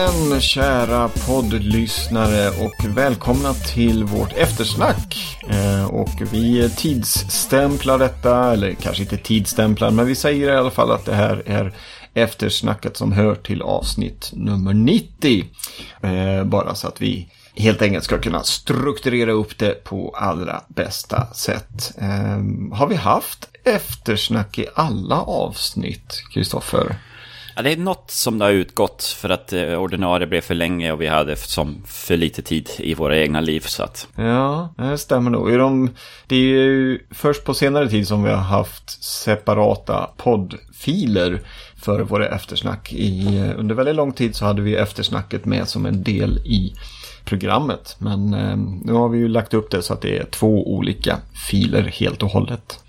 igen kära poddlyssnare och välkomna till vårt eftersnack. Eh, och vi tidsstämplar detta, eller kanske inte tidsstämplar, men vi säger i alla fall att det här är eftersnacket som hör till avsnitt nummer 90. Eh, bara så att vi helt enkelt ska kunna strukturera upp det på allra bästa sätt. Eh, har vi haft eftersnack i alla avsnitt, Kristoffer? Ja, det är något som det har utgått för att eh, ordinarie blev för länge och vi hade som för lite tid i våra egna liv. Så att... Ja, det stämmer nog. De, det är ju först på senare tid som vi har haft separata poddfiler för våra eftersnack. I, eh, under väldigt lång tid så hade vi eftersnacket med som en del i programmet. Men eh, nu har vi ju lagt upp det så att det är två olika filer helt och hållet.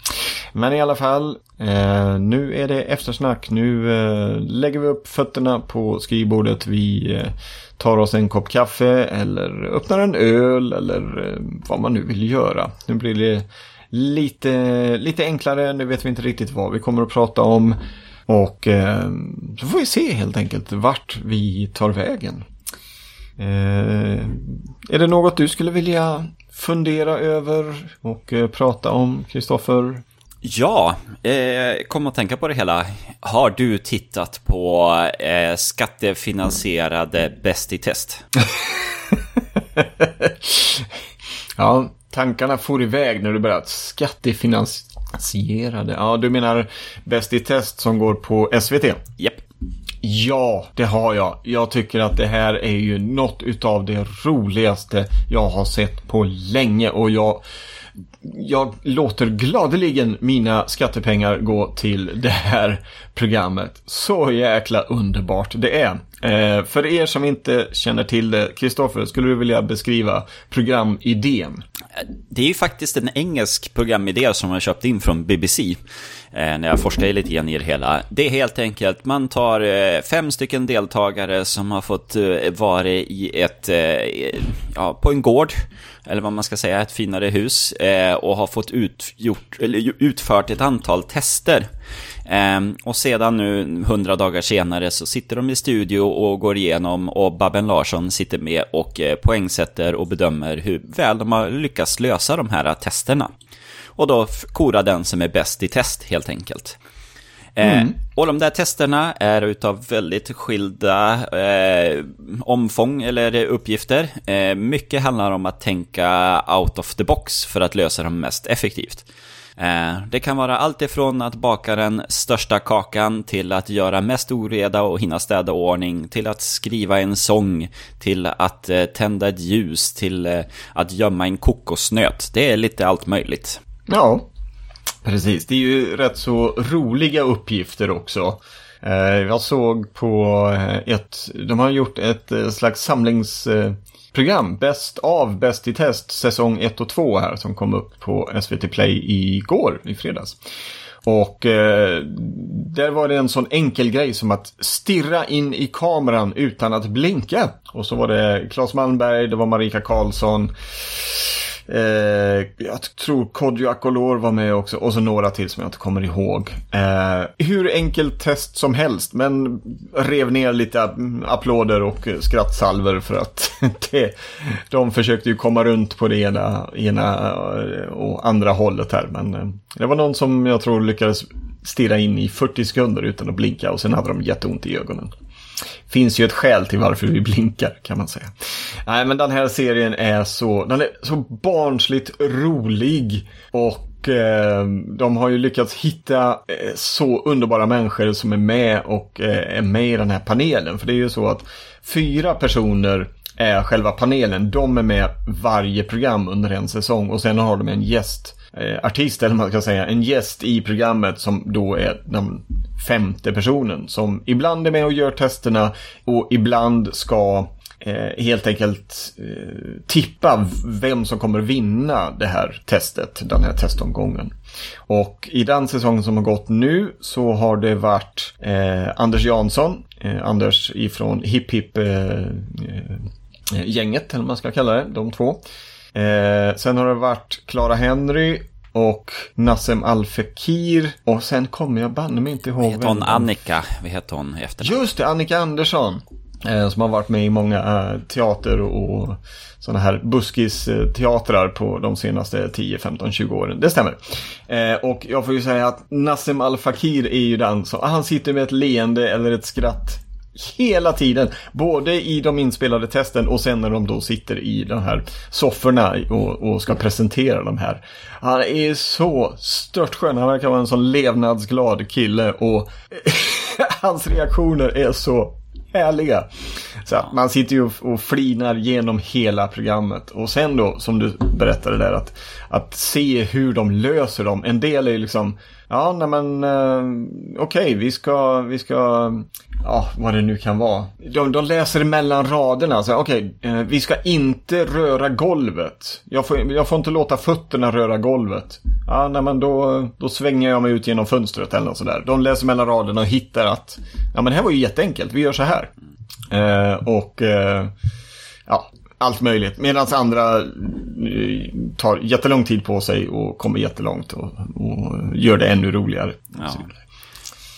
Men i alla fall, eh, nu är det eftersnack. Nu eh, lägger vi upp fötterna på skrivbordet. Vi eh, tar oss en kopp kaffe eller öppnar en öl eller eh, vad man nu vill göra. Nu blir det lite, lite enklare. Nu vet vi inte riktigt vad vi kommer att prata om. Och eh, så får vi se helt enkelt vart vi tar vägen. Eh, är det något du skulle vilja fundera över och eh, prata om, Kristoffer? Ja, eh, kom att tänka på det hela. Har du tittat på eh, skattefinansierade Bäst i test? ja, tankarna for iväg när du började skattefinansierade. Ja, du menar Bäst i test som går på SVT? Japp. Yep. Ja, det har jag. Jag tycker att det här är ju något utav det roligaste jag har sett på länge och jag jag låter gladeligen mina skattepengar gå till det här programmet. Så jäkla underbart det är. Eh, för er som inte känner till det, Kristoffer, skulle du vilja beskriva programidén? Det är ju faktiskt en engelsk programidé som jag köpt in från BBC. Eh, när jag forskade lite grann i det hela. Det är helt enkelt, man tar eh, fem stycken deltagare som har fått eh, vara i ett, ja, på en gård, eller vad man ska säga, ett finare hus, och har fått utgjort, eller utfört ett antal tester och sedan nu, hundra dagar senare, så sitter de i studio och går igenom och Babben Larsson sitter med och poängsätter och bedömer hur väl de har lyckats lösa de här testerna. Och då kora den som är bäst i test helt enkelt. Eh, mm. Eh, och de där testerna är utav väldigt skilda eh, omfång eller uppgifter. Eh, mycket handlar om att tänka out of the box för att lösa dem mest effektivt. Eh, det kan vara allt ifrån att baka den största kakan till att göra mest oreda och hinna städa ordning, till att skriva en sång, till att eh, tända ett ljus, till eh, att gömma en kokosnöt. Det är lite allt möjligt. Ja, precis. Det är ju rätt så roliga uppgifter också. Jag såg på ett, de har gjort ett slags samlings program, Bäst av, Bäst i test, säsong 1 och 2 här som kom upp på SVT Play igår, i fredags. Och eh, där var det en sån enkel grej som att stirra in i kameran utan att blinka. Och så var det Claes Malmberg, det var Marika Karlsson. Eh, jag tror Kodjo Akolor var med också och så några till som jag inte kommer ihåg. Eh, hur enkelt test som helst men rev ner lite applåder och skrattsalver för att det, de försökte ju komma runt på det ena, ena eh, och andra hållet här. Men eh, det var någon som jag tror lyckades stirra in i 40 sekunder utan att blinka och sen hade de jätteont i ögonen finns ju ett skäl till varför vi blinkar kan man säga. Nej men den här serien är så, den är så barnsligt rolig och och de har ju lyckats hitta eh, så underbara människor som är med och eh, är med i den här panelen. För det är ju så att fyra personer är själva panelen. De är med varje program under en säsong och sen har de en gäst Eh, artist, eller man ska säga, en gäst i programmet som då är den femte personen. Som ibland är med och gör testerna och ibland ska eh, helt enkelt eh, tippa vem som kommer vinna det här testet, den här testomgången. Och i den säsongen som har gått nu så har det varit eh, Anders Jansson, eh, Anders ifrån Hip Hip eh, eh, gänget, eller vad man ska kalla det, de två. Eh, sen har det varit Clara Henry och Nassem Al-Fekir. Och sen kommer jag banne mig inte ihåg. Vad heter hon? Annika, vad heter hon i efternamn? Just det, Annika Andersson. Eh, som har varit med i många eh, teater och sådana här buskisteatrar på de senaste 10, 15, 20 åren. Det stämmer. Eh, och jag får ju säga att Nassim Al Fakir är ju den som, han sitter med ett leende eller ett skratt hela tiden. Både i de inspelade testen och sen när de då sitter i de här sofforna och, och ska presentera de här. Han är så störtskön, han verkar vara en sån levnadsglad kille och hans reaktioner är så härliga. Så att man sitter ju och flinar genom hela programmet. Och sen då, som du berättade där, att, att se hur de löser dem. En del är ju liksom, ja, nej men eh, okej, okay, vi ska, vi ska, ja, vad det nu kan vara. De, de läser mellan raderna, okej, okay, eh, vi ska inte röra golvet. Jag får, jag får inte låta fötterna röra golvet. Ja, nej men då, då svänger jag mig ut genom fönstret eller något sådär. De läser mellan raderna och hittar att, ja men det här var ju jätteenkelt, vi gör så här. Eh, och eh, ja, allt möjligt. Medan andra eh, tar jättelång tid på sig och kommer jättelångt och, och gör det ännu roligare. Ja.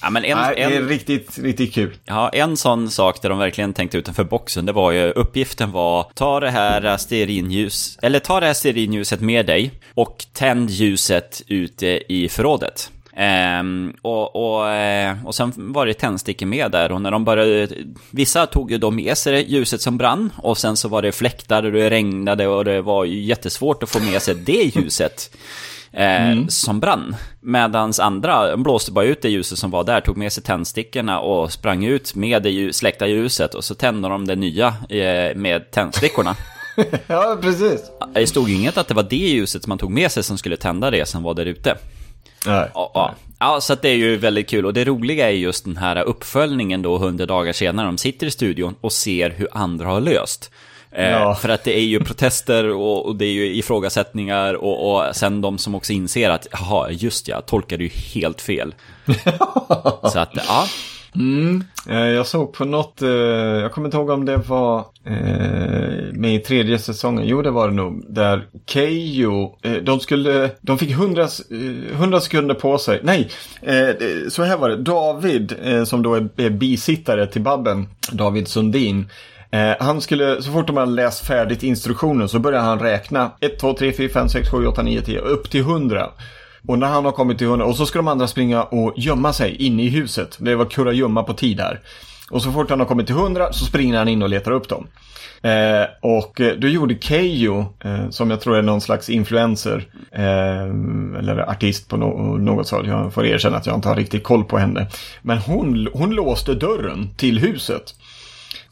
Ja, men en, Nej, det är riktigt, riktigt kul. Ja, en sån sak där de verkligen tänkte utanför boxen, det var ju uppgiften var ta det här stearinljus, eller ta det här stearinljuset med dig och tänd ljuset ute i förrådet. Ehm, och, och, eh, och sen var det tändstickor med där och när de började, vissa tog ju då med sig ljuset som brann och sen så var det fläktar och det regnade och det var jättesvårt att få med sig det ljuset. Eh, mm. som brann. Medans andra blåste bara ut det ljuset som var där, tog med sig tändstickorna och sprang ut med det släckta ljuset och så tände de det nya eh, med tändstickorna. ja, precis. Det stod ju inget att det var det ljuset man tog med sig som skulle tända det som var där ute. Nej. Ja, ja. ja, så det är ju väldigt kul. Och det roliga är just den här uppföljningen då hundra dagar senare. De sitter i studion och ser hur andra har löst. Eh, ja. För att det är ju protester och, och det är ju ifrågasättningar och, och sen de som också inser att jaha, just ja, tolkade ju helt fel. så att, ja. Mm. Eh, jag såg på något, eh, jag kommer inte ihåg om det var eh, med i tredje säsongen, jo det var det nog, där Keyyo, de skulle, de fick hundra 100 sekunder på sig, nej, så här var det, David som då är bisittare till Babben, David Sundin, han skulle, så fort de hade läst färdigt instruktionen så började han räkna. 1, 2, 3, 4, 5, 6, 7, 8, 9, 10, upp till 100. Och när han har kommit till hundra, och så ska de andra springa och gömma sig inne i huset. Det var kurragömma på tid här. Och så fort han har kommit till hundra så springer han in och letar upp dem. Eh, och då gjorde Keyyo, eh, som jag tror är någon slags influencer, eh, eller artist på no något sätt, jag får erkänna att jag inte har riktigt koll på henne. Men hon, hon låste dörren till huset.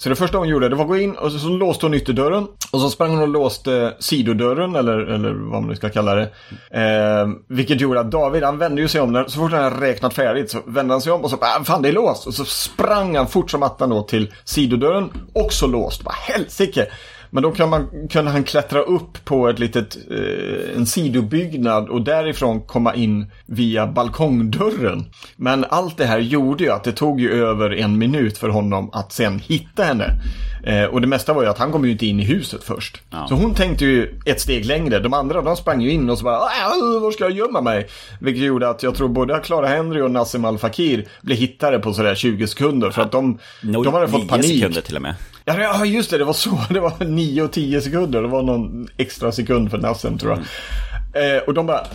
Så det första hon gjorde det var att gå in och så, så låste hon ytterdörren. Och så sprang hon och låste sidodörren eller, eller vad man nu ska kalla det. Eh, vilket gjorde att David han vände ju sig om. När, så fort han hade räknat färdigt så vände han sig om och så bara, ah, fan det är låst. Och så sprang han fort som attan då till sidodörren. Också låst. Bara helsike. Men då kan man, kunde han klättra upp på ett litet, eh, en sidobyggnad och därifrån komma in via balkongdörren. Men allt det här gjorde ju att det tog ju över en minut för honom att sen hitta henne. Eh, och det mesta var ju att han kom ju inte in i huset först. Ja. Så hon tänkte ju ett steg längre. De andra de sprang ju in och så bara äh, var ska jag gömma mig? Vilket gjorde att jag tror både Clara Henry och Nassim Al Fakir blev hittade på sådär 20 sekunder. För att de, no, de hade fått panik. sekunder till och med. Ja, just det. Det var så. Det var 9 och 10 sekunder. Det var någon extra sekund för Nassim tror jag. Mm. Eh, och de bara äh,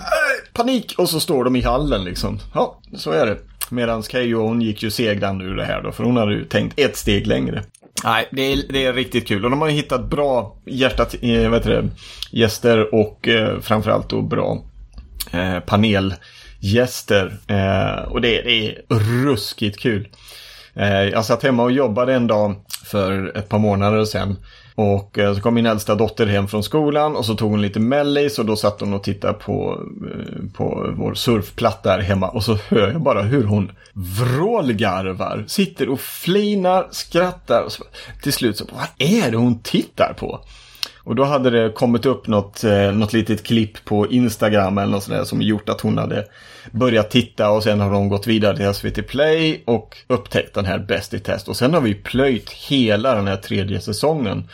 panik och så står de i hallen liksom. Ja, så är det. Medan Keyyo hon gick ju segrande ur det här då. För hon hade ju tänkt ett steg längre. Nej, det är, det är riktigt kul. Och de har ju hittat bra hjärtat, eh, vad det, gäster och eh, framförallt då bra eh, panelgäster. Eh, och det, det, är ruskigt kul. Eh, jag satt hemma och jobbade en dag för ett par månader sedan. Och eh, så kom min äldsta dotter hem från skolan och så tog hon lite mellis och då satt hon och tittade på, eh, på vår surfplatta här hemma. Och så hör jag bara hur hon vrålgarvar, sitter och flinar, skrattar. Och så, till slut så, vad är det hon tittar på? Och då hade det kommit upp något, eh, något litet klipp på Instagram eller något sånt där som gjort att hon hade börjat titta och sen har de gått vidare till SVT Play och upptäckt den här Bäst i test. Och sen har vi plöjt hela den här tredje säsongen.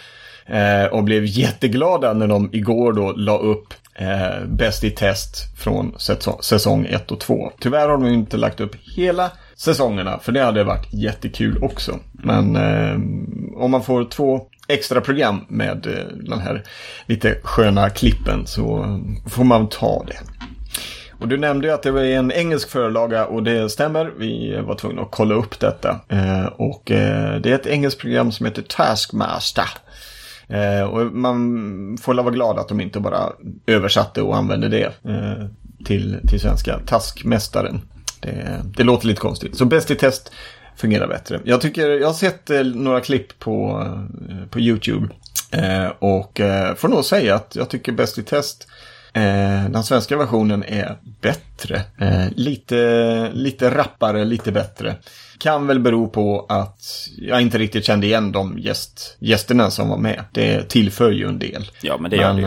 Eh, och blev jätteglada när de igår då la upp eh, Bäst i test från säsong 1 och 2. Tyvärr har de inte lagt upp hela säsongerna. För det hade varit jättekul också. Men eh, om man får två extra program med eh, den här lite sköna klippen så får man ta det. Och du nämnde ju att det var en engelsk förlaga och det stämmer. Vi var tvungna att kolla upp detta. Eh, och eh, det är ett engelskt program som heter Taskmaster. Och man får vara glad att de inte bara översatte och använde det till, till svenska. Taskmästaren. Det, det låter lite konstigt. Så Bäst i test fungerar bättre. Jag tycker, jag har sett eh, några klipp på, eh, på YouTube. Eh, och får nog säga att jag tycker Bäst i test den svenska versionen är bättre. lite, lite rappare, lite bättre. Kan väl bero på att jag inte riktigt kände igen de gäst, gästerna som var med. Det tillför ju en del. Ja, men det gör det ju.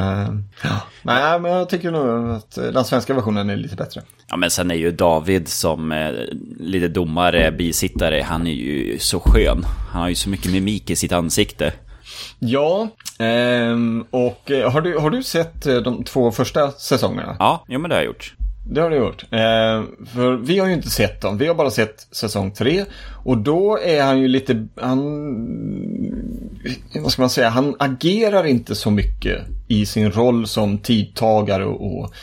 Ja. Nej, men jag tycker nog att den svenska versionen är lite bättre. Ja, men sen är ju David som eh, lite domare, bisittare, han är ju så skön. Han har ju så mycket mimik i sitt ansikte. Ja, ehm, och eh, har du, har du sett eh, de två första säsongerna? Ja, jo men det har jag gjort. Det har du gjort. Eh, för vi har ju inte sett dem. Vi har bara sett säsong tre. Och då är han ju lite, han, vad ska man säga, han agerar inte så mycket i sin roll som tidtagare och,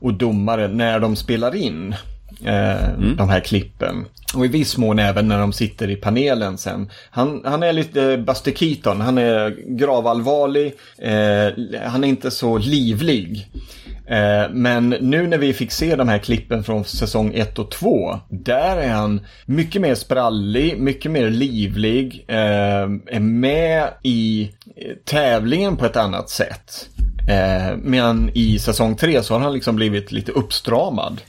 och domare när de spelar in eh, mm. de här klippen. Och i viss mån även när de sitter i panelen sen. Han, han är lite Buster Keaton, han är gravallvarlig, eh, han är inte så livlig. Eh, men nu när vi fick se de här klippen från säsong 1 och 2, där är han mycket mer sprallig, mycket mer livlig, eh, är med i tävlingen på ett annat sätt. Eh, medan i säsong 3 så har han liksom blivit lite uppstramad.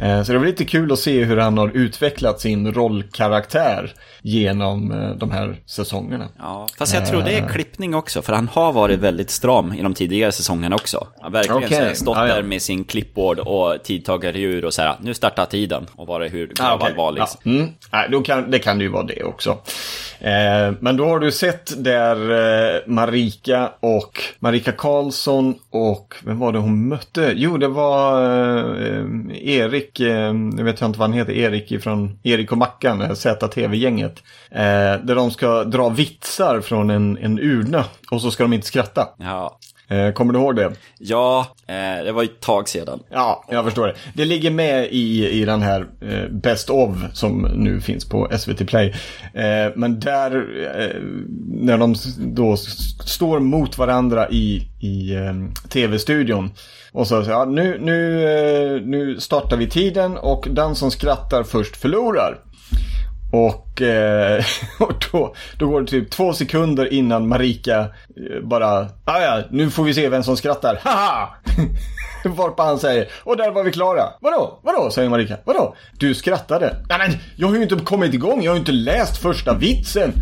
Eh, så det var lite kul att se hur han har utvecklat sin rollkaraktär genom eh, de här säsongerna. Ja, fast jag tror det är klippning också, för han har varit väldigt stram i de tidigare säsongerna också. Han verkligen okay. stått ah, ja. där med sin klippbord och tidtagarur och så här, nu startar tiden och varit hur ah, okay. allvarlig. Ja. Mm. Nej, då kan, det kan ju vara det också. Eh, men då har du sett där eh, Marika och Marika Karlsson och vem var det hon mötte? Jo, det var eh, Erik, eh, jag vet inte vad han heter, Erik från Erik och Mackan, ZTV-gänget. Eh, där de ska dra vitsar från en, en urna och så ska de inte skratta. Ja. Eh, kommer du ihåg det? Ja, eh, det var ett tag sedan. Ja, jag förstår det. Det ligger med i, i den här eh, Best of som nu finns på SVT Play. Eh, men där, eh, när de då står mot varandra i, i eh, tv-studion. Och så ja, nu, nu, eh, nu startar vi tiden och den som skrattar först förlorar. Och, eh, och då, då går det typ två sekunder innan Marika eh, bara, ah, ja, nu får vi se vem som skrattar, haha! Varpå han säger, och där var vi klara. Vadå? Vadå? Säger Marika. Vadå? Du skrattade. Nej men, jag har ju inte kommit igång, jag har ju inte läst första vitsen.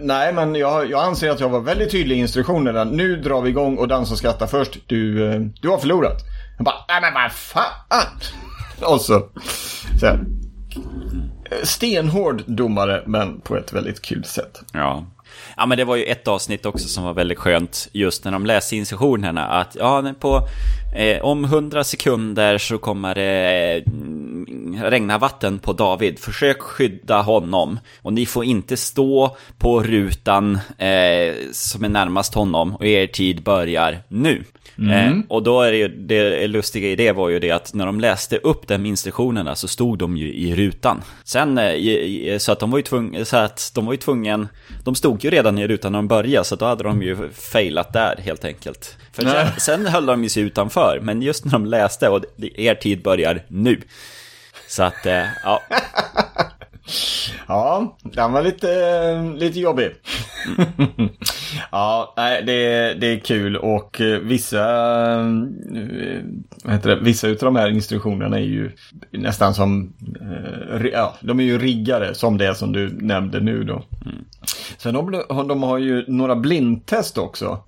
Nej men jag, jag anser att jag var väldigt tydlig i instruktionerna. Nu drar vi igång och den som skrattar först, du, eh, du har förlorat. Jag bara, nej men vad fan! Och så, så här, stenhård domare, men på ett väldigt kul sätt. Ja. Ja, men det var ju ett avsnitt också som var väldigt skönt, just när de läste instruktionerna, att ja, på, eh, om hundra sekunder så kommer det eh, regna vatten på David. Försök skydda honom. Och ni får inte stå på rutan eh, som är närmast honom, och er tid börjar nu. Mm. Eh, och då är det ju, det lustiga i det var ju det att när de läste upp de instruktionerna så stod de ju i rutan. Sen, eh, så att de var ju tvungna, så att de var ju tvungen, de stod ju redan i rutan när de började, så då hade de ju failat där helt enkelt. För sen, sen höll de ju sig utanför, men just när de läste och er tid börjar nu. Så att, eh, ja. Ja, den var lite, lite jobbig. Ja, det, det är kul och eh, vissa, eh, vad heter det, vissa av de här instruktionerna är ju nästan som, eh, ja, de är ju riggade som det som du nämnde nu då. Mm. Sen de, de har ju några blindtest också.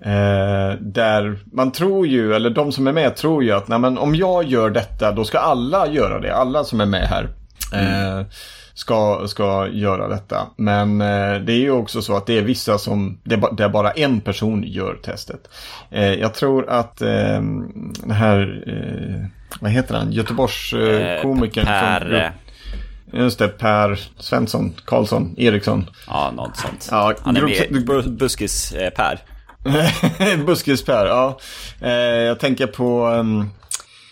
där man tror ju, eller de som är med tror ju att nej, men om jag gör detta då ska alla göra det. Alla som är med här. Mm ska, ska göra detta. Men eh, det är ju också så att det är vissa som, det, där bara en person gör testet. Eh, jag tror att eh, den här, eh, vad heter han, Göteborgskomikern. Eh, per... just det. Per Svensson, Karlsson, Eriksson. Ja, något sånt. Ja, Han är med bu Buskis-Per. Buskis-Per, ja. Eh, jag tänker på... ehm,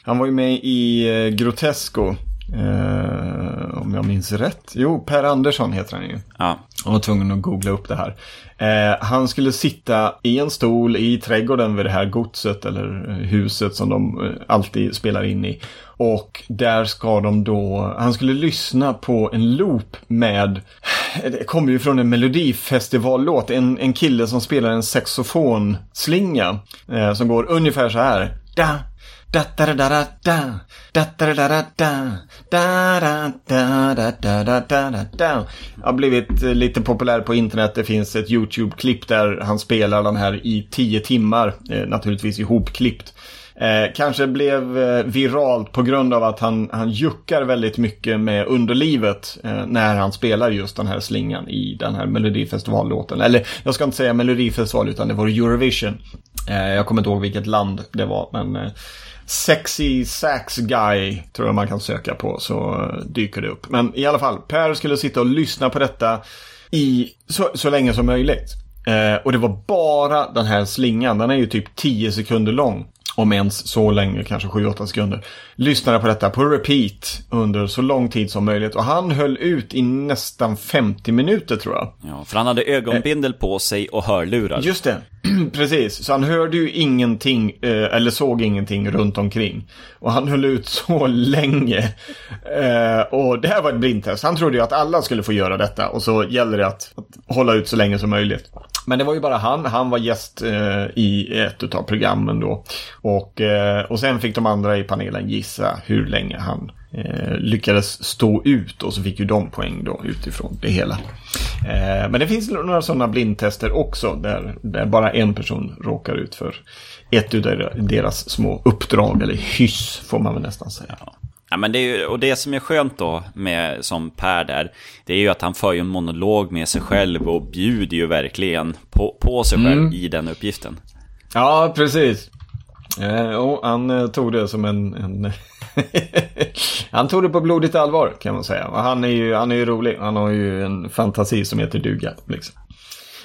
han var ju med i eh, Grotesco. Eh, om jag minns rätt. Jo, Per Andersson heter han ju. Ja. Jag var tvungen att googla upp det här. Eh, han skulle sitta i en stol i trädgården vid det här godset eller eh, huset som de eh, alltid spelar in i. Och där ska de då, han skulle lyssna på en loop med, det kommer ju från en melodifestivallåt, en, en kille som spelar en saxofonslinga. Eh, som går ungefär så här. Da, har blivit eh, lite populär på internet. Det finns ett YouTube-klipp där han spelar den här i tio timmar. Eh, naturligtvis ihopklippt. Eh, kanske blev eh, viralt på grund av att han, han juckar väldigt mycket med underlivet eh, när han spelar just den här slingan i den här Melodifestivallåten. Eller jag ska inte säga Melodifestival utan det var Eurovision. Eh, jag kommer inte ihåg vilket land det var men Sexy Sax Guy tror jag man kan söka på så dyker det upp. Men i alla fall, Per skulle sitta och lyssna på detta i så, så länge som möjligt. Eh, och det var bara den här slingan, den är ju typ 10 sekunder lång. Om ens så länge, kanske 7-8 sekunder. Lyssnade på detta på repeat under så lång tid som möjligt. Och han höll ut i nästan 50 minuter tror jag. ja, för han hade ögonbindel på sig och hörlurar. Just det, precis. Så han hörde ju ingenting, eh, eller såg ingenting runt omkring. Och han höll ut så länge. Eh, och det här var ett blindtest. Han trodde ju att alla skulle få göra detta. Och så gäller det att, att hålla ut så länge som möjligt. Men det var ju bara han. Han var gäst eh, i ett av programmen då. Och, eh, och sen fick de andra i panelen gissa hur länge han eh, lyckades stå ut. Och så fick ju de poäng då utifrån det hela. Eh, men det finns några sådana blindtester också. Där, där bara en person råkar ut för ett av deras små uppdrag. Eller hyss får man väl nästan säga. Ja, men det ju, och det som är skönt då med som Per där, det är ju att han för ju en monolog med sig själv och bjuder ju verkligen på, på sig själv i den uppgiften. Ja, precis. Eh, och han eh, tog det som en... en han tog det på blodigt allvar kan man säga. Och han är ju, han är ju rolig. Han har ju en fantasi som heter duga. Liksom.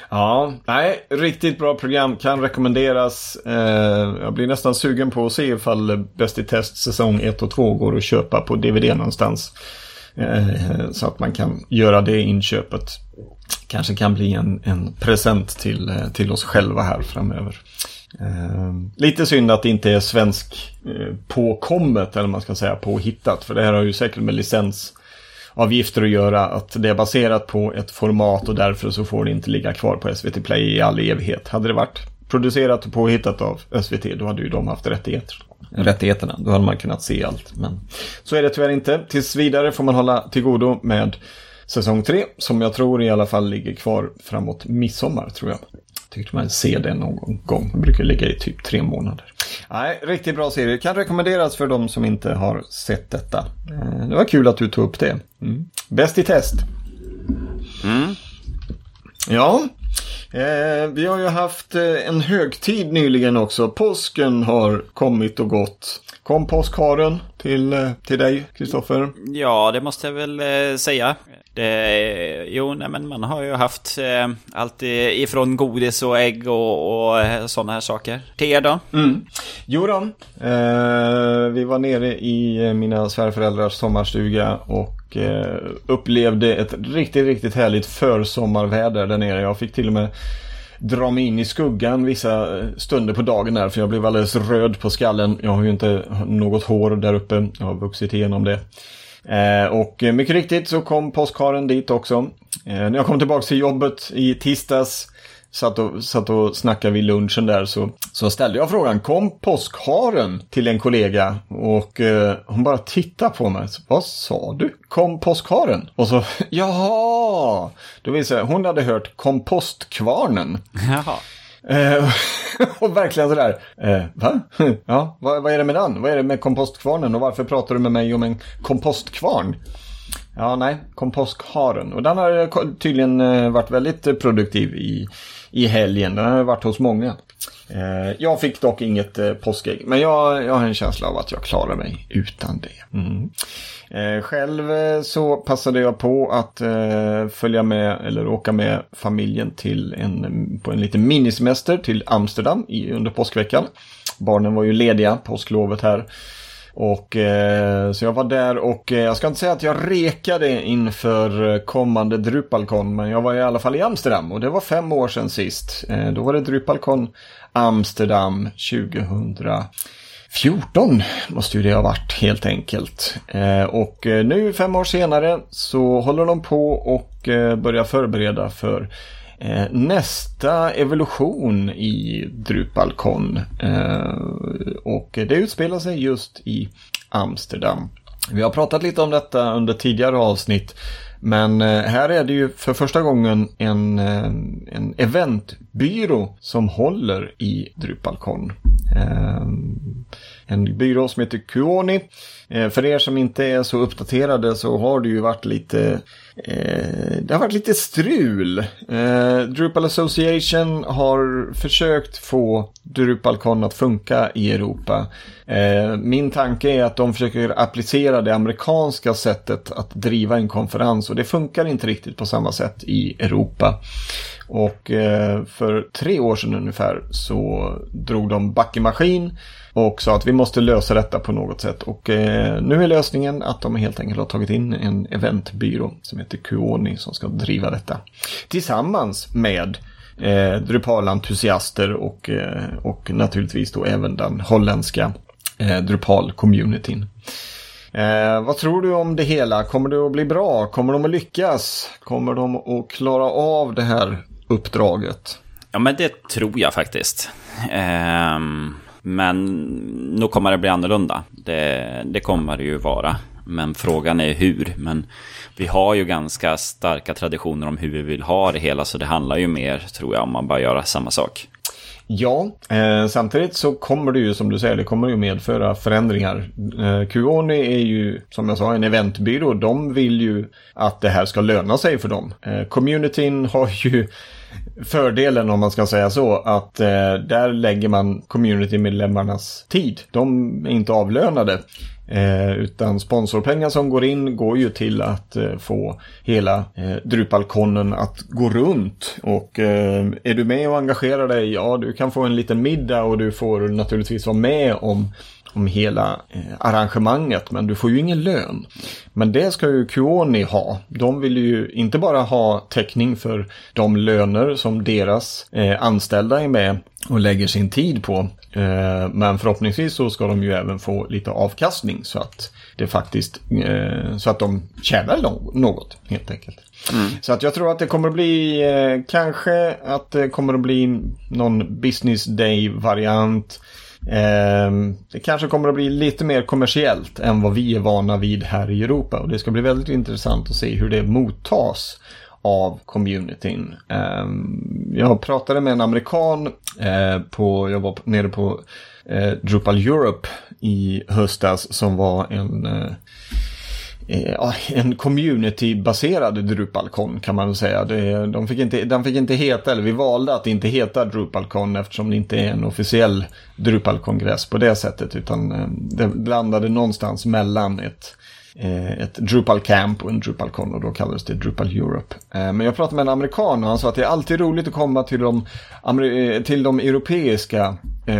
Ja, nej, riktigt bra program. Kan rekommenderas. Eh, jag blir nästan sugen på att se ifall Bäst i test säsong 1 och 2 går att köpa på DVD någonstans. Eh, så att man kan göra det inköpet. Kanske kan bli en, en present till, eh, till oss själva här framöver. Eh, lite synd att det inte är svensk eh, påkommet, eller man ska säga påhittat. För det här har ju säkert med licensavgifter att göra. Att det är baserat på ett format och därför så får det inte ligga kvar på SVT Play i all evighet. Hade det varit producerat och påhittat av SVT, då hade ju de haft rättigheter. Rättigheterna, då hade man kunnat se allt. Men så är det tyvärr inte. Tills vidare får man hålla till godo med säsong 3, som jag tror i alla fall ligger kvar framåt midsommar, tror jag. Tyckte man se det någon gång. Det brukar ligga i typ tre månader. Nej, riktigt bra serie. Kan rekommenderas för de som inte har sett detta. Eh, Det var kul att du tog upp det. Mm. Bäst i test. Mm. Ja, eh, vi har ju haft eh, en högtid nyligen också. Påsken har kommit och gått. Kom påskharen till, eh, till dig, Kristoffer? Ja, det måste jag väl eh, säga. Det, jo, nej, men man har ju haft eh, allt ifrån godis och ägg och, och sådana här saker. Er då? Mm. Jo då, eh, vi var nere i eh, mina svärföräldrars sommarstuga och eh, upplevde ett riktigt, riktigt härligt försommarväder där nere. Jag fick till och med dra mig in i skuggan vissa eh, stunder på dagen där för jag blev alldeles röd på skallen. Jag har ju inte något hår där uppe, jag har vuxit igenom det. Eh, och eh, mycket riktigt så kom påskharen dit också. Eh, när jag kom tillbaka till jobbet i tisdags satt och, satt och snackade vid lunchen där så, så ställde jag frågan, kom påskharen till en kollega? Och eh, hon bara tittade på mig. Så, Vad sa du? Kom påskharen? Och så, jaha! Då visade jag, hon hade hört kompostkvarnen. Jaha. Eh, och verkligen sådär, eh, va? Ja, vad, vad är det med den? Vad är det med kompostkvarnen och varför pratar du med mig om en kompostkvarn? Ja, nej, kompostkaren. Och den har tydligen eh, varit väldigt produktiv i, i helgen. Den har varit hos många. Eh, jag fick dock inget eh, påskägg, men jag, jag har en känsla av att jag klarar mig utan det. Mm. Eh, själv eh, så passade jag på att eh, följa med eller åka med familjen till en, på en liten minisemester till Amsterdam i, under påskveckan. Barnen var ju lediga påsklovet här. Och eh, så jag var där och eh, jag ska inte säga att jag rekade inför kommande Drupalcon men jag var i alla fall i Amsterdam och det var fem år sedan sist. Eh, då var det Drupalcon Amsterdam 2014 måste ju det ha varit helt enkelt. Eh, och eh, nu fem år senare så håller de på och eh, börjar förbereda för Eh, nästa evolution i Drupalcon. Eh, och det utspelar sig just i Amsterdam. Vi har pratat lite om detta under tidigare avsnitt. Men eh, här är det ju för första gången en, eh, en eventbyrå som håller i Drupalcon. Eh, en byrå som heter Kuoni. Eh, för er som inte är så uppdaterade så har det ju varit lite eh, det har varit lite strul. Eh, Drupal Association har försökt få Drupalcon att funka i Europa. min tanke är att de försöker applicera det amerikanska sättet att driva en konferens och det funkar inte riktigt på samma sätt i Europa. Och för tre år sedan ungefär så drog de back i maskin och sa att vi måste lösa detta på något sätt. Och Eh, nu är lösningen att de helt enkelt har tagit in en eventbyrå som heter Kuoni som ska driva detta. Tillsammans med eh, Drupal-entusiaster och, eh, och naturligtvis då även den holländska eh, Drupal-communityn. Eh, vad tror du om det hela? Kommer det att bli bra? Kommer de att lyckas? Kommer de att klara av det här uppdraget? Ja, men det tror jag faktiskt. Eh, men nu kommer det bli annorlunda. Det, det kommer det ju vara. Men frågan är hur. Men vi har ju ganska starka traditioner om hur vi vill ha det hela. Så det handlar ju mer, tror jag, om man bara gör samma sak. Ja, eh, samtidigt så kommer det ju som du säger, det kommer ju medföra förändringar. Eh, Qoni är ju som jag sa en eventbyrå. De vill ju att det här ska löna sig för dem. Eh, communityn har ju fördelen om man ska säga så att eh, där lägger man communitymedlemmarnas tid. De är inte avlönade. Eh, utan sponsorpengar som går in går ju till att eh, få hela eh, Drupalkonnen att gå runt. Och eh, är du med och engagerar dig, ja du kan få en liten middag och du får naturligtvis vara med om om hela eh, arrangemanget men du får ju ingen lön. Men det ska ju Kuoni ha. De vill ju inte bara ha täckning för de löner som deras eh, anställda är med och lägger sin tid på. Eh, men förhoppningsvis så ska de ju även få lite avkastning så att det faktiskt så att de tjänar något helt enkelt. Mm. Så att jag tror att det kommer att bli kanske att det kommer att bli någon business day variant. Ehm, det kanske kommer att bli lite mer kommersiellt än vad vi är vana vid här i Europa. Och det ska bli väldigt intressant att se hur det mottas av communityn. Ehm, jag pratade med en amerikan eh, på, jag var nere på eh, Drupal Europe i höstas som var en eh, Eh, ah, en community-baserad Drupalcon kan man väl säga. Det, de fick inte, den fick inte heta, eller vi valde att inte heta Drupalcon eftersom det inte är en officiell Drupalkongress på det sättet. Utan eh, det landade någonstans mellan ett eh, Eh, ett Drupal Camp och en Drupalcon och då kallades det Drupal Europe. Eh, men jag pratade med en amerikan och han sa att det är alltid roligt att komma till de, eh, till de europeiska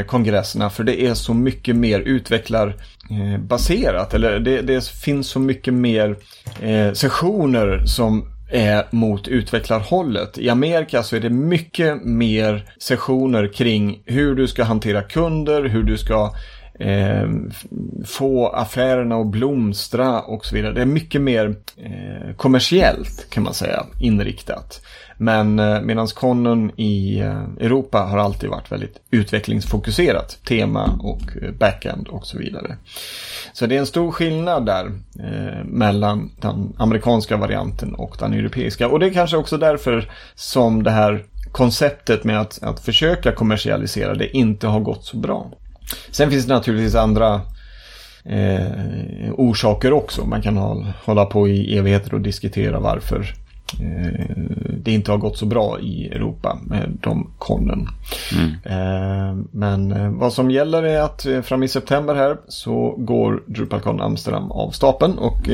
kongresserna för det är så mycket mer utvecklarbaserat. Eller det, det, finns så mycket mer sessioner som är mot utvecklarhållet. I Amerika så är det mycket mer sessioner kring hur du ska hantera kunder, hur du ska eh, få affärerna att blomstra och så vidare. Det är mycket mer eh, kommersiellt kan man säga inriktat. Men eh, medan konnen i eh, Europa har alltid varit väldigt utvecklingsfokuserat. Tema och eh, backend och så vidare. Så det är en stor skillnad där eh, mellan den amerikanska varianten och den europeiska. Och det är kanske också därför som det här konceptet med att, att försöka kommersialisera det inte har gått så bra. Sen finns det naturligtvis andra eh, orsaker också. Man kan hålla på i evigheter och diskutera varför eh, det inte har gått så bra i Europa med de konen. Mm. Eh, men eh, vad som gäller är att fram i september här så går DrupalCon Amsterdam av stapeln och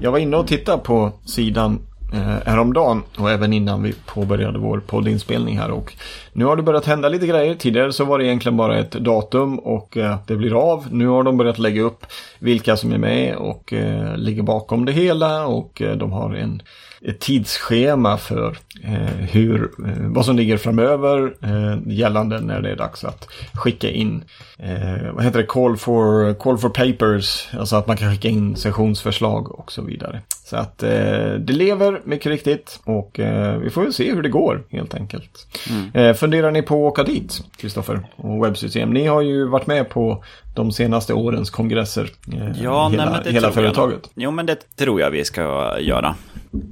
jag var inne och tittade på sidan Eh, häromdagen och även innan vi påbörjade vår poddinspelning här. Och nu har det börjat hända lite grejer. Tidigare så var det egentligen bara ett datum och eh, det blir av. Nu har de börjat lägga upp vilka som är med och eh, ligger bakom det hela och eh, de har en ett tidsschema för eh, hur, eh, vad som ligger framöver eh, gällande när det är dags att skicka in, eh, vad heter det, call for, call for papers, alltså att man kan skicka in sessionsförslag och så vidare. Så att eh, det lever mycket riktigt och eh, vi får väl se hur det går helt enkelt. Mm. funderar ni på att åka dit, Kristoffer och webbsystem? Ni har ju varit med på de senaste årens kongresser. ja, hela, nej, hela företaget. Jo, men det tror jag vi ska göra.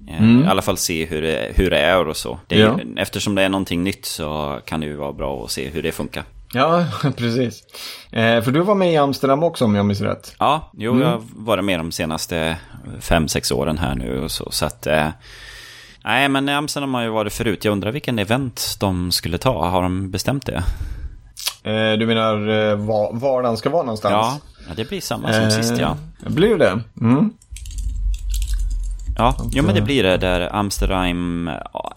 Eh, mm. I alla fall se hur det, hur det är och så. Det är, ja. Eftersom det är någonting nytt så kan det ju vara bra att se hur det funkar. Ja, precis. Eh, för du var med i Amsterdam också om jag minns rätt. Ja, jo, mm. jag har varit med de senaste fem, sex åren här nu och så. så att, eh, nej, men Amsterdam har ju varit förut. Jag undrar vilken event de skulle ta. Har de bestämt det? Eh, du menar eh, var, var den ska vara någonstans? Ja, det blir samma som sist ja. Blir det? Mm. Ja, jo, men det blir det där Amsterdam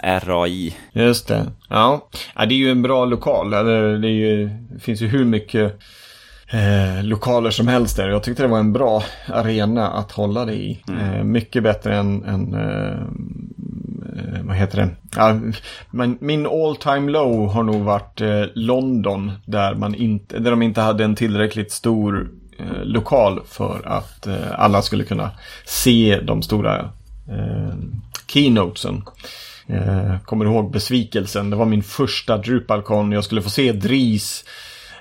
RAI. Just det. Ja. ja, det är ju en bra lokal. Eller det, ju, det finns ju hur mycket eh, lokaler som helst där. Jag tyckte det var en bra arena att hålla det i. Mm. Eh, mycket bättre än, än eh, eh Eh, vad heter det? Ja, men min all time low har nog varit eh, London där, man inte, där de inte hade en tillräckligt stor eh, lokal för att eh, alla skulle kunna se de stora eh, keynotesen. Eh, kommer ihåg besvikelsen. Det var min första Drupalcon. Jag skulle få se Dries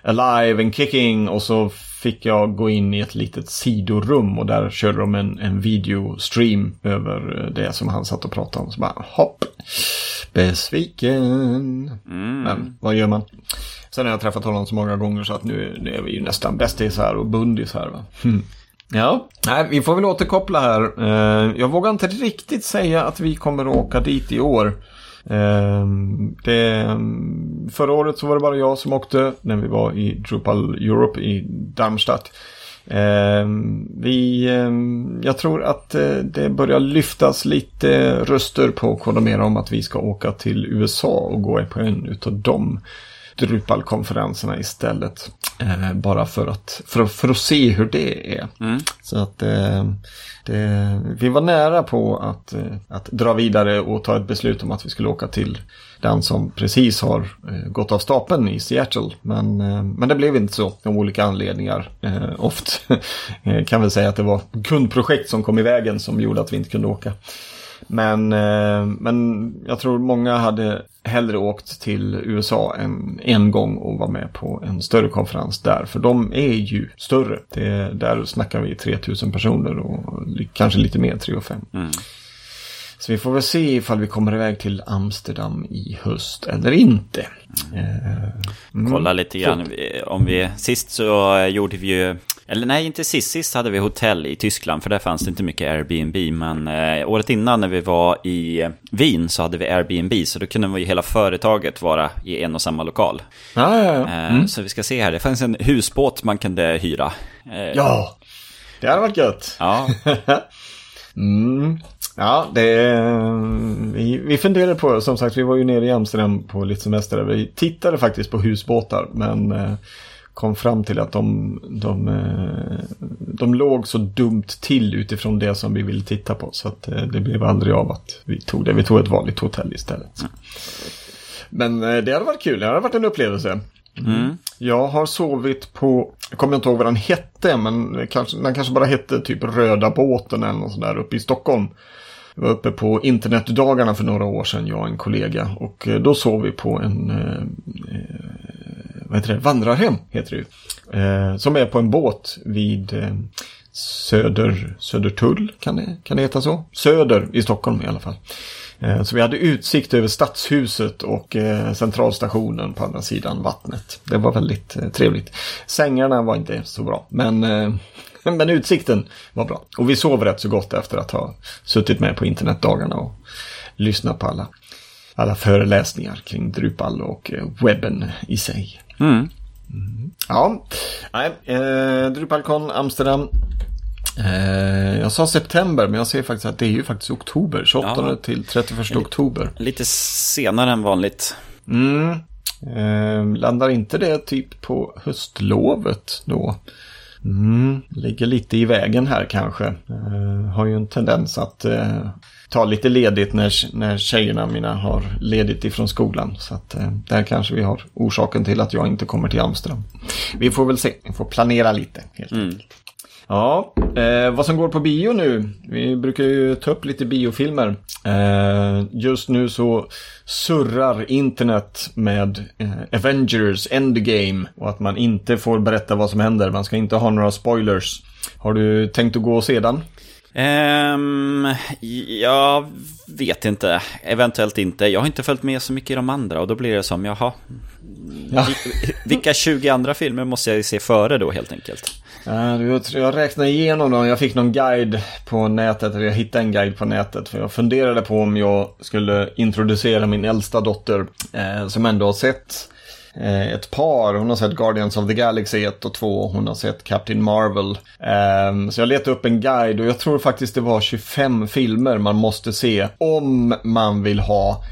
alive and kicking och så fick jag gå in i ett litet sidorum och där körde de en, en videostream över det som han satt och pratade om. Så bara hopp, besviken. Mm. Men vad gör man? Sen har jag träffat honom så många gånger så att nu, nu är vi ju nästan bästisar och bundisar. Va? Mm. Ja, nej, vi får väl återkoppla här. Eh, jag vågar inte riktigt säga att vi kommer att åka dit i år. Ehm, det, förra året så var det bara jag som åkte när vi var i Drupal Europe i Darmstadt. Ehm, vi, ehm, jag tror att eh, det börjar lyftas lite röster på Kodomera om att vi ska åka till USA och gå på en utav dem. Drupal-konferenserna istället. Eh, bara för att, för, för att se hur det är. Mm. Så att eh, det, vi var nära på att, eh, att dra vidare och ta ett beslut om att vi skulle åka till den som precis har eh, gått av stapeln i Seattle. Men, eh, men det blev inte så av olika anledningar. Eh, ofta kan väl säga att det var kundprojekt som kom i vägen som gjorde att vi inte kunde åka. Men, men jag tror många hade hellre åkt till USA en, en gång och var med på en större konferens där. För de är ju större. Det, där snackar vi 3000 personer och kanske lite mer, 3 och 5. Mm. Så vi får väl se ifall vi kommer iväg till Amsterdam i höst eller inte. Mm. Kolla lite grann. Om vi, sist så gjorde vi ju eller nej, inte sist. Sist hade vi hotell i Tyskland, för där fanns det inte mycket Airbnb. Men eh, året innan när vi var i Wien så hade vi Airbnb, så då kunde vi hela företaget vara i en och samma lokal. Ah, ja, ja. Eh, mm. Så vi ska se här, det fanns en husbåt man kunde hyra. Eh, ja, det hade varit gött. Ja. mm. Ja, det vi, vi funderade på, som sagt, vi var ju nere i Amsterdam på lite semester. Vi tittade faktiskt på husbåtar, men eh, kom fram till att de, de, eh, de låg så dumt till utifrån det som vi ville titta på. Så att eh, det blev aldrig av att vi tog det. Vi tog ett vanligt hotell istället. Men eh, det hade varit kul, det hade varit en upplevelse. Mm. Jag har sovit på, jag kommer inte ihåg vad den hette, men kanske, den kanske bara hette typ Röda båten eller något sånt där uppe i Stockholm. Jag var uppe på internetdagarna för några år sedan, jag och en kollega. Och då sov vi på en vad heter det, vandrarhem heter det ju. Eh, som är på en båt vid eh, Söder, Södertull, kan det, kan det heta så? Söder i Stockholm i alla fall. Eh, så vi hade utsikt över stadshuset och eh, centralstationen på andra sidan vattnet. Det var väldigt eh, trevligt. Sängarna var inte så bra, men, eh, men utsikten var bra. Och vi sov rätt så gott efter att ha suttit med på internetdagarna och lyssnat på alla, alla föreläsningar kring Drupal och eh, webben i sig. Mm. Ja, nej, eh, Drupalcon Amsterdam Eh, jag sa september, men jag ser faktiskt att det är ju faktiskt oktober. 28 ja. till 31 oktober. Lite senare än vanligt. Mm. Eh, landar inte det typ på höstlovet då? Mm. Ligger lite i vägen här kanske. Eh, har ju en tendens att eh, ta lite ledigt när, när tjejerna mina har ledigt ifrån skolan. Så att eh, där kanske vi har orsaken till att jag inte kommer till Amsterdam. Vi får väl se, vi får planera lite helt mm. enkelt. Ja, eh, vad som går på bio nu. Vi brukar ju ta upp lite biofilmer. Eh, just nu så surrar internet med eh, Avengers Endgame och att man inte får berätta vad som händer. Man ska inte ha några spoilers. Har du tänkt att gå och se den? Um, jag vet inte. Eventuellt inte. Jag har inte följt med så mycket i de andra och då blir det som, jaha. Ja. Vilka 20 andra filmer måste jag se före då helt enkelt? Jag räknade igenom dem. Jag fick någon guide på nätet. Eller jag hittade en guide på nätet. För jag funderade på om jag skulle introducera min äldsta dotter. Eh, som ändå har sett Eh, ett par. Hon har sett Guardians of the Galaxy 1 och 2. Hon har sett Captain Marvel. Eh, så jag letade upp en guide och jag tror faktiskt det var 25 filmer man måste se. Om man vill ha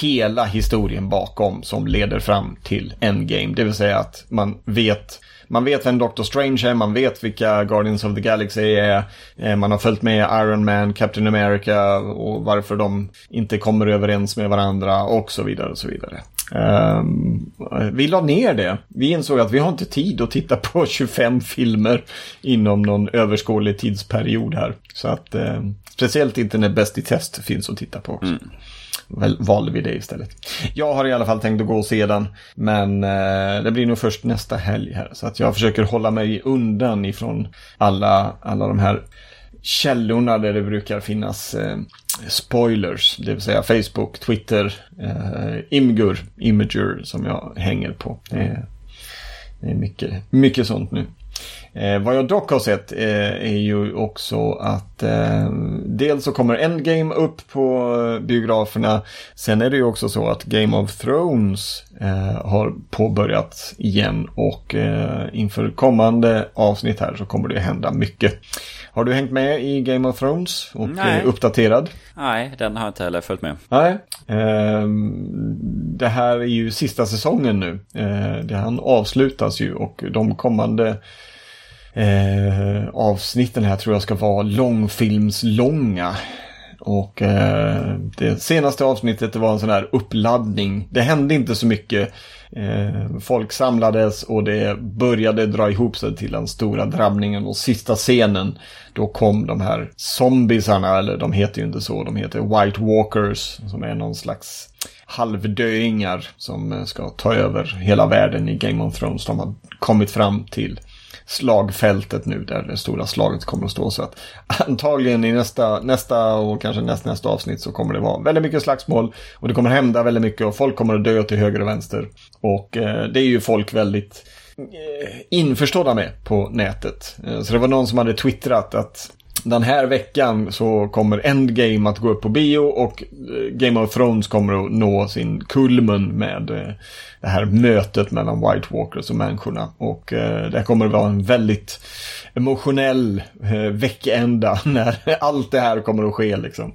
hela historien bakom som leder fram till Endgame. Det vill säga att man vet man vet vem Doctor Strange är, man vet vilka Guardians of the Galaxy är, eh, man har följt med Iron Man, Captain America och varför de inte kommer överens med varandra och så vidare och så vidare. Um, vi la ner det. Vi insåg att vi har inte tid att titta på 25 filmer inom någon överskådlig tidsperiod här. Så att um, speciellt inte när Bäst i test finns att titta på också. Mm valde vi det istället. Jag har i alla fall tänkt att gå och se den. Men eh, det blir nog först nästa helg här. Så att jag försöker hålla mig undan ifrån alla, alla de här källorna där det brukar finnas eh, spoilers. Det vill säga Facebook, Twitter, eh, Imgur, Imager som jag hänger på. Det är, det är mycket, mycket sånt nu. Eh, vad jag dock har sett eh, är ju också att eh, dels så kommer Endgame upp på biograferna. Sen är det ju också så att Game of Thrones eh, har påbörjat igen och eh, inför kommande avsnitt här så kommer det hända mycket. Har du hängt med i Game of Thrones och Nej. uppdaterad? Nej, den har jag inte heller följt med. Nej. Eh, det här är ju sista säsongen nu. Eh, det han avslutas ju och de kommande eh, avsnitten här tror jag ska vara långfilmslånga. Och eh, det senaste avsnittet det var en sån här uppladdning. Det hände inte så mycket. Eh, folk samlades och det började dra ihop sig till den stora drabbningen och sista scenen. Då kom de här zombiesarna, eller de heter ju inte så, de heter White Walkers. Som är någon slags halvdöingar som ska ta över hela världen i Game of Thrones. De har kommit fram till slagfältet nu där det stora slaget kommer att stå. Så att antagligen i nästa, nästa och kanske nästa, nästa avsnitt så kommer det vara väldigt mycket slagsmål och det kommer hända väldigt mycket och folk kommer att dö till höger och vänster. Och eh, det är ju folk väldigt eh, införstådda med på nätet. Eh, så det var någon som hade twittrat att den här veckan så kommer Endgame att gå upp på bio och eh, Game of Thrones kommer att nå sin kulmen med eh, det här mötet mellan White Walkers och människorna. Och eh, det kommer att vara en väldigt emotionell veckända när allt det här kommer att ske liksom.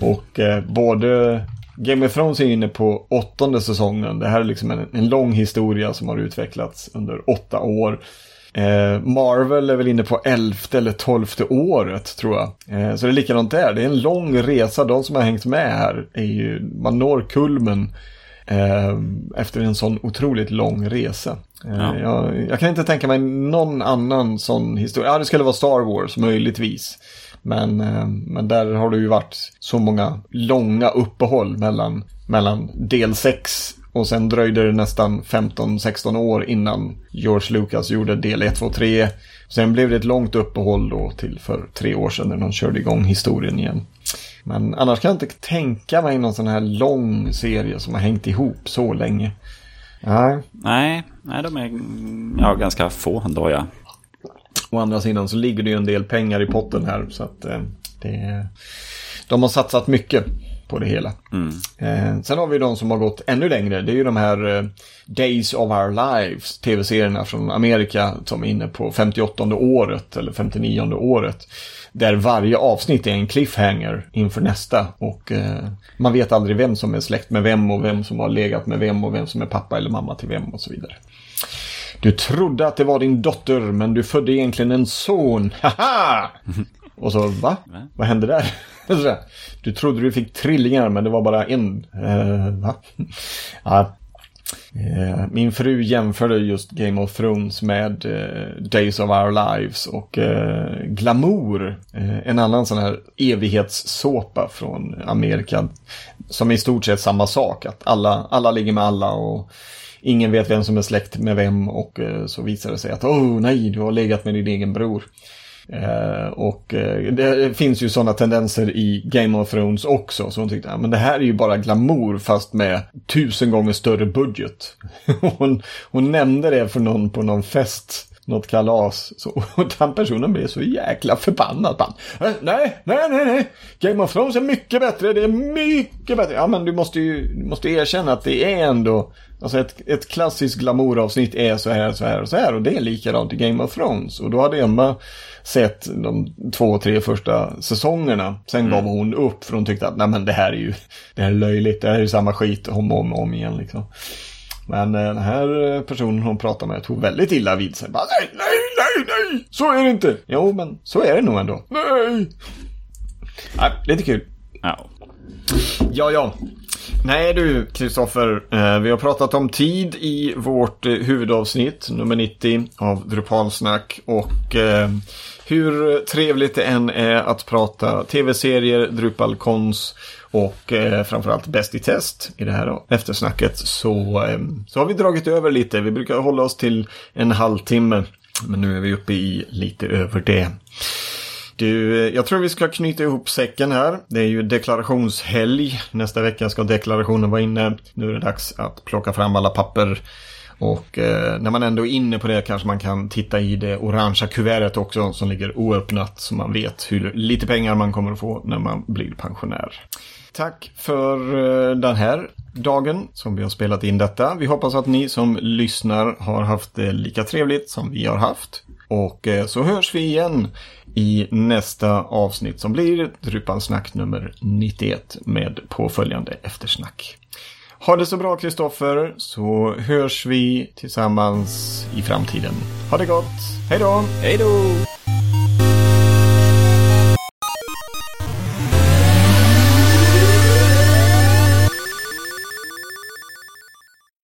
Och både Game of Thrones är inne på åttonde säsongen. Det här är liksom en, en lång historia som har utvecklats under åtta år. Eh, Marvel är väl inne på elfte eller tolfte året tror jag. Eh, så det är likadant där. Det är en lång resa. De som har hängt med här är ju, man når kulmen eh, efter en sån otroligt lång resa. Eh, ja. Jag, jag, kan inte tänka mig någon annan sån historia. Ja, det skulle vara Star Wars möjligtvis. Men, eh, men där har det ju varit så många långa uppehåll mellan, mellan del 6 och sen dröjde det nästan 15-16 år innan George Lucas gjorde del 1, 2, 3. Sen blev det ett långt uppehåll då till för tre år sedan när de körde igång historien igen. Men annars kan jag inte tänka mig någon sån här lång serie som har hängt ihop så länge. Nej. Nej, nej de är ja, ganska få ändå ja. Å andra sidan så ligger det ju en del pengar i potten här så att eh, det, de har satsat mycket på det hela. Mm. Eh, sen har vi de som har gått ännu längre. Det är ju de här eh, Days of Our Lives, tv-serierna från Amerika som är inne på 58 året eller 59 året. Där varje avsnitt är en cliffhanger inför nästa. Och eh, man vet aldrig vem som är släkt med vem och vem som har legat med vem och vem som är pappa eller mamma till vem och så vidare. Du trodde att det var din dotter men du födde egentligen en son. Haha! Och så, va? Vad hände där? Du trodde du fick trillingar men det var bara en. Eh, va? ja. eh, min fru jämförde just Game of Thrones med eh, Days of Our Lives och eh, Glamour. Eh, en annan sån här evighetssåpa från Amerika. Som är i stort sett samma sak. Att alla, alla ligger med alla och ingen vet vem som är släkt med vem och eh, så visar det sig att oh nej, du har legat med din egen bror. Eh, och eh, det finns ju sådana tendenser i Game of Thrones också. Så hon tyckte, ja, men det här är ju bara glamour fast med tusen gånger större budget. hon, hon nämnde det för någon på någon fest något kalas. Så, och den personen blev så jäkla förbannad. Man, eh, nej, nej, nej, nej. Game of Thrones är mycket bättre. Det är mycket bättre. Ja, men du måste ju du måste erkänna att det är ändå... Alltså ett, ett klassiskt glamouravsnitt är så här, så här och så här. Och det är likadant i Game of Thrones. Och då hade Emma sett de två, tre första säsongerna. Sen mm. gav hon upp för hon tyckte att nej men det här är ju det här är löjligt. Det här är ju samma skit om och om, om igen liksom. Men eh, den här personen hon pratade med tog väldigt illa vid sig. Bara, nej, nej, nej, nej, så är det inte. Jo, men så är det nog ändå. Nej. Nej, lite kul. Ja. Ja, ja. Nej du, Kristoffer. Eh, vi har pratat om tid i vårt eh, huvudavsnitt, nummer 90 av Drupalsnack. Och eh, hur trevligt det än är att prata tv-serier, Drupalkons och eh, framförallt Bäst i test i det här eftersnacket så, så har vi dragit över lite. Vi brukar hålla oss till en halvtimme. Men nu är vi uppe i lite över det. Du, eh, jag tror vi ska knyta ihop säcken här. Det är ju deklarationshelg. Nästa vecka ska deklarationen vara inne. Nu är det dags att plocka fram alla papper. Och eh, när man ändå är inne på det kanske man kan titta i det orangea kuvertet också som ligger oöppnat så man vet hur lite pengar man kommer att få när man blir pensionär. Tack för eh, den här dagen som vi har spelat in detta. Vi hoppas att ni som lyssnar har haft det lika trevligt som vi har haft. Och eh, så hörs vi igen i nästa avsnitt som blir Drupalsnack nummer 91 med påföljande eftersnack. Ha det så bra Kristoffer så hörs vi tillsammans i framtiden. Ha det gott. Hej då! Hej då!